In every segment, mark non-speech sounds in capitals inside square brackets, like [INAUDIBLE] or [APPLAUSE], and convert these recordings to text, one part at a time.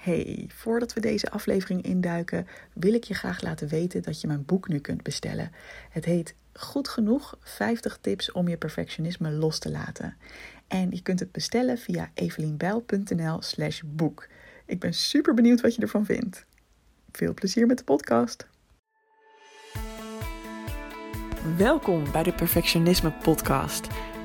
Hey, voordat we deze aflevering induiken, wil ik je graag laten weten dat je mijn boek nu kunt bestellen. Het heet Goed genoeg 50 tips om je perfectionisme los te laten. En je kunt het bestellen via evelienbijl.nl/slash boek. Ik ben super benieuwd wat je ervan vindt. Veel plezier met de podcast. Welkom bij de Perfectionisme Podcast.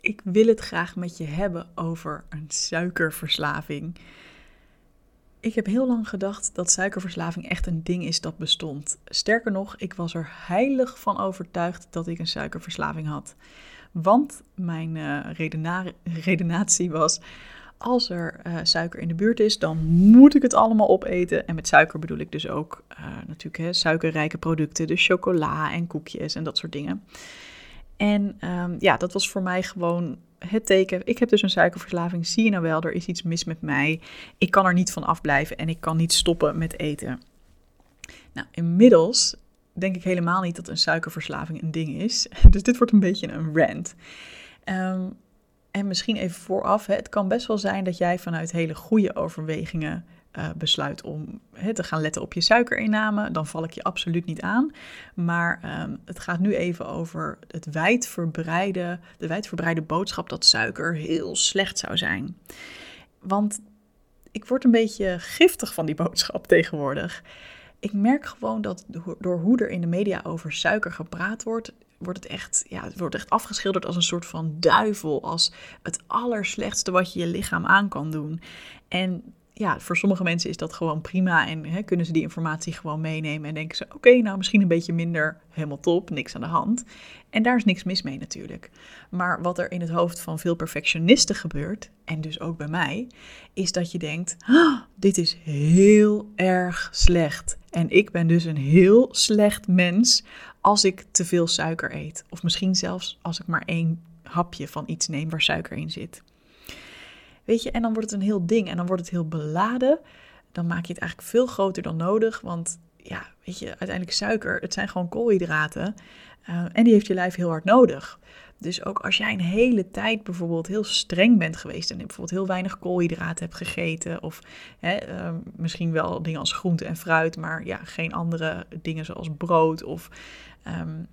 ik wil het graag met je hebben over een suikerverslaving. Ik heb heel lang gedacht dat suikerverslaving echt een ding is dat bestond. Sterker nog, ik was er heilig van overtuigd dat ik een suikerverslaving had. Want mijn uh, redenatie was: als er uh, suiker in de buurt is, dan moet ik het allemaal opeten. En met suiker bedoel ik dus ook uh, natuurlijk hè, suikerrijke producten, dus chocola en koekjes en dat soort dingen. En um, ja, dat was voor mij gewoon het teken. Ik heb dus een suikerverslaving. Zie je nou wel, er is iets mis met mij. Ik kan er niet van afblijven en ik kan niet stoppen met eten. Nou, inmiddels denk ik helemaal niet dat een suikerverslaving een ding is. [LAUGHS] Dus dit wordt een beetje een rant. Um, en misschien even vooraf, het kan best wel zijn dat jij vanuit hele goede overwegingen uh, besluit om te gaan letten op je suikerinname, dan val ik je absoluut niet aan. Maar um, het gaat nu even over het wijdverbreide, de wijdverbreide boodschap dat suiker heel slecht zou zijn. Want ik word een beetje giftig van die boodschap tegenwoordig. Ik merk gewoon dat door hoe er in de media over suiker gepraat wordt, wordt het echt, ja, het wordt echt afgeschilderd als een soort van duivel, als het allerslechtste wat je je lichaam aan kan doen. En ja, voor sommige mensen is dat gewoon prima en hè, kunnen ze die informatie gewoon meenemen en denken ze: oké, nou misschien een beetje minder, helemaal top, niks aan de hand. En daar is niks mis mee natuurlijk. Maar wat er in het hoofd van veel perfectionisten gebeurt, en dus ook bij mij, is dat je denkt: oh, dit is heel erg slecht. En ik ben dus een heel slecht mens als ik te veel suiker eet. Of misschien zelfs als ik maar één hapje van iets neem waar suiker in zit. Weet je, en dan wordt het een heel ding en dan wordt het heel beladen. Dan maak je het eigenlijk veel groter dan nodig. Want ja, weet je, uiteindelijk suiker, het zijn gewoon koolhydraten. Uh, en die heeft je lijf heel hard nodig. Dus ook als jij een hele tijd bijvoorbeeld heel streng bent geweest en bijvoorbeeld heel weinig koolhydraten hebt gegeten, of hè, uh, misschien wel dingen als groente en fruit, maar ja, geen andere dingen zoals brood of um,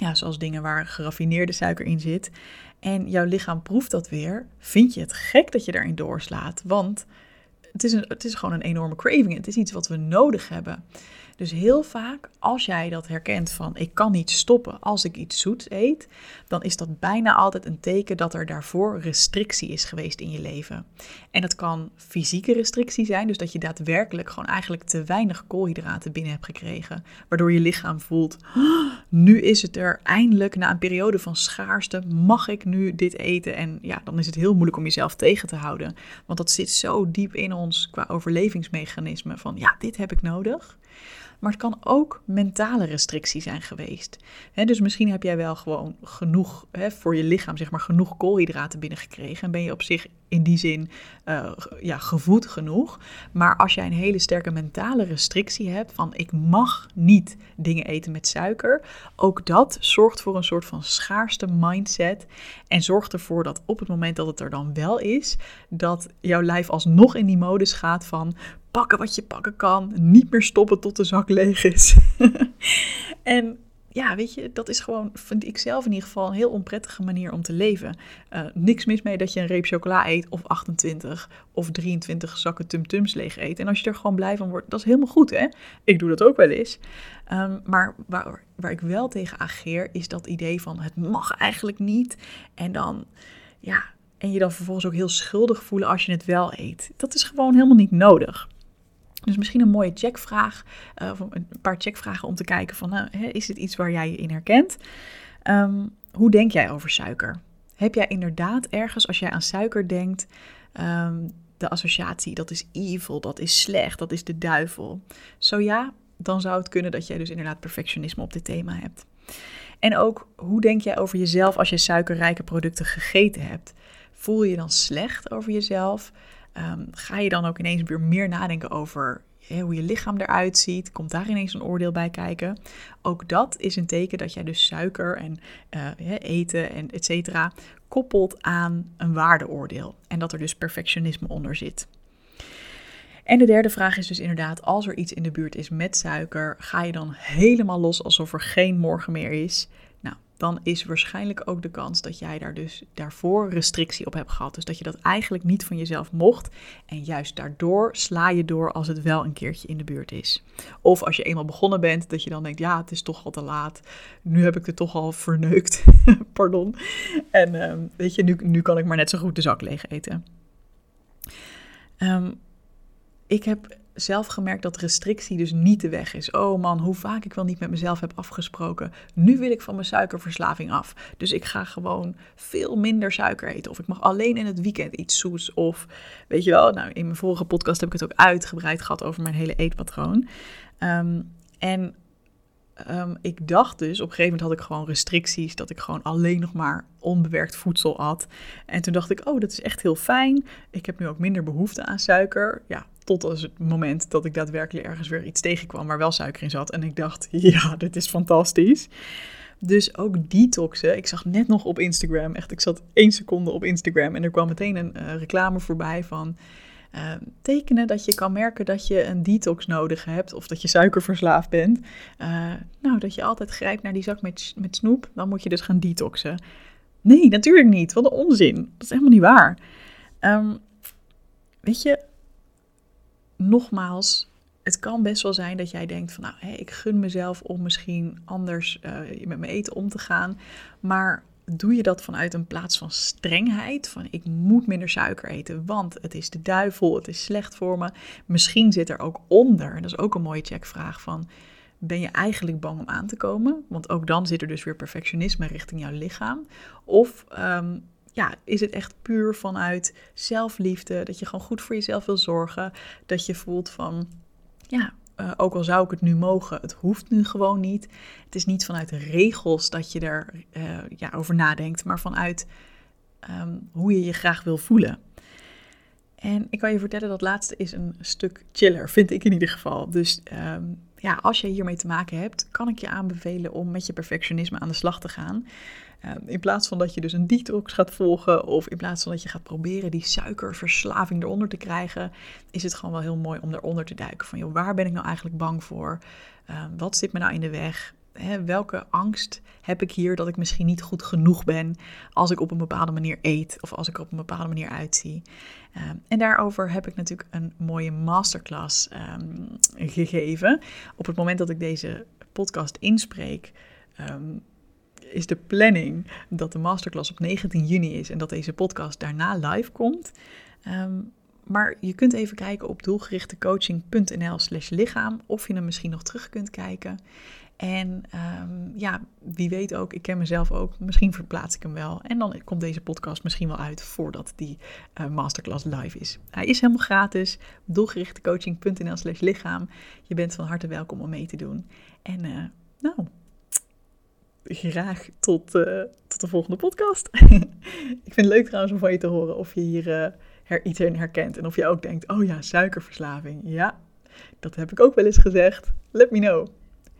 ja, zoals dingen waar geraffineerde suiker in zit, en jouw lichaam proeft dat weer, vind je het gek dat je daarin doorslaat. Want het is, een, het is gewoon een enorme craving. Het is iets wat we nodig hebben. Dus heel vaak, als jij dat herkent van ik kan niet stoppen als ik iets zoets eet, dan is dat bijna altijd een teken dat er daarvoor restrictie is geweest in je leven. En dat kan fysieke restrictie zijn, dus dat je daadwerkelijk gewoon eigenlijk te weinig koolhydraten binnen hebt gekregen, waardoor je lichaam voelt, nu is het er eindelijk na een periode van schaarste, mag ik nu dit eten? En ja, dan is het heel moeilijk om jezelf tegen te houden, want dat zit zo diep in ons qua overlevingsmechanisme van ja, dit heb ik nodig. Maar het kan ook mentale restrictie zijn geweest. dus misschien heb jij wel gewoon genoeg voor je lichaam, zeg maar, genoeg koolhydraten binnengekregen. En ben je op zich in die zin uh, ja, gevoed genoeg. Maar als jij een hele sterke mentale restrictie hebt van ik mag niet dingen eten met suiker, ook dat zorgt voor een soort van schaarste mindset. En zorgt ervoor dat op het moment dat het er dan wel is, dat jouw lijf alsnog in die modus gaat van pakken wat je pakken kan. Niet meer stoppen tot de zak leeg is. [LAUGHS] en ja, weet je, dat is gewoon, vind ik zelf in ieder geval, een heel onprettige manier om te leven. Uh, niks mis mee dat je een reep chocola eet, of 28 of 23 zakken tumtums leeg eet. En als je er gewoon blij van wordt, dat is helemaal goed, hè? Ik doe dat ook wel eens. Um, maar waar, waar ik wel tegen ageer, is dat idee van het mag eigenlijk niet. En dan, ja, en je dan vervolgens ook heel schuldig voelen als je het wel eet. Dat is gewoon helemaal niet nodig. Dus misschien een mooie checkvraag, uh, of een paar checkvragen om te kijken van, uh, is dit iets waar jij je in herkent? Um, hoe denk jij over suiker? Heb jij inderdaad ergens, als jij aan suiker denkt, um, de associatie dat is evil, dat is slecht, dat is de duivel? Zo ja, dan zou het kunnen dat jij dus inderdaad perfectionisme op dit thema hebt. En ook, hoe denk jij over jezelf als je suikerrijke producten gegeten hebt? Voel je dan slecht over jezelf? Ehm, ga je dan ook ineens weer meer nadenken over hoe je lichaam eruit ziet? Komt daar ineens een oordeel bij kijken? Ook dat is een teken dat jij dus suiker en uh, eten en et cetera koppelt aan een waardeoordeel. En dat er dus perfectionisme onder zit. En de derde vraag is dus inderdaad, als er iets in de buurt is met suiker, ga je dan helemaal los alsof er geen morgen meer is? Dan is waarschijnlijk ook de kans dat jij daar dus daarvoor restrictie op hebt gehad. Dus dat je dat eigenlijk niet van jezelf mocht. En juist daardoor sla je door als het wel een keertje in de buurt is. Of als je eenmaal begonnen bent, dat je dan denkt, ja, het is toch al te laat. Nu heb ik het toch al verneukt. [LAUGHS] Pardon. En ehm, weet je, nu, nu kan ik maar net zo goed de zak leeg eten. Um, ik heb zelf gemerkt dat restrictie dus niet de weg is. Oh man, hoe vaak ik wel niet met mezelf heb afgesproken. Nu wil ik van mijn suikerverslaving af. Dus ik ga gewoon veel minder suiker eten. Of ik mag alleen in het weekend iets zoets. Of weet je wel, nou in mijn vorige podcast heb ik het ook uitgebreid gehad over mijn hele eetpatroon. Ehm, en Ehm, ik dacht dus, op een gegeven moment had ik gewoon restricties, dat ik gewoon alleen nog maar onbewerkt voedsel at. En toen dacht ik, oh, dat is echt heel fijn. Ik heb nu ook minder behoefte aan suiker. Ja, tot als het moment dat ik daadwerkelijk ergens weer iets tegenkwam waar wel suiker in zat. En ik dacht, [LAUGHS] ja, dit is fantastisch. Dus ook detoxen. Ik zag net nog op Instagram, echt, ik zat één seconde op Instagram en er kwam meteen een uh, reclame voorbij van uh, tekenen dat je kan merken dat je een detox nodig hebt of dat je suikerverslaafd bent. Uh, nou, dat je altijd grijpt naar die zak met, met snoep, dan moet je dus gaan detoxen. Nee, natuurlijk niet. Wat een onzin. Dat is helemaal niet waar. Um, weet je, nogmaals, het kan best wel zijn dat jij denkt van, nou, ik gun mezelf om misschien anders uh, met mijn eten om te gaan. Maar doe je dat vanuit een plaats van strengheid. Van ik moet minder suiker eten, want het is de duivel, het is slecht voor me. Misschien zit er ook onder, en dat is ook een mooie checkvraag van... Ben je eigenlijk bang om aan te komen? Want ook dan zit er dus weer perfectionisme richting jouw lichaam. Of um, ja, is het echt puur vanuit zelfliefde, dat je gewoon goed voor jezelf wil zorgen, dat je voelt van, ja, uh, ook al zou ik het nu mogen, het hoeft nu gewoon niet. Het is niet vanuit regels dat je er uh, ja, over nadenkt, maar vanuit um, hoe je je graag wil voelen. En ik kan je vertellen, dat laatste is een stuk chiller, vind ik in ieder geval. Dus um, ja, als je hiermee te maken hebt, kan ik je aanbevelen om met je perfectionisme aan de slag te gaan. Ehm, in plaats van dat je dus een detox gaat volgen of in plaats van dat je gaat proberen die suikerverslaving eronder te krijgen, is het gewoon wel heel mooi om eronder te duiken. Van joh, waar ben ik nou eigenlijk bang voor? Ehm, wat zit me nou in de weg? Welke angst heb ik hier dat ik misschien niet goed genoeg ben als ik op een bepaalde manier eet of als ik op een bepaalde manier uitzie. Ehm, en daarover heb ik natuurlijk een mooie masterclass gegeven. Op het moment dat ik deze podcast inspreek, is de planning dat de masterclass op 19 juni is en dat deze podcast daarna live komt. Ehm, maar je kunt even kijken op doelgerichtecoaching.nl slash lichaam of je hem misschien nog terug kunt kijken. En um, ja, wie weet ook, ik ken mezelf ook, misschien verplaats ik hem wel. En dan komt deze podcast misschien wel uit voordat die uh, masterclass live is. Hij is helemaal gratis, doelgerichtecoaching.nl slash lichaam. Je bent van harte welkom om mee te doen. En uh, nou, graag tot, uh, tot de volgende podcast. [LAUGHS] ik vind het leuk trouwens om van je te horen of je hier her, iets in herkent. En of je ook denkt, oh ja, suikerverslaving. Ja, dat heb ik ook wel eens gezegd. Let me know.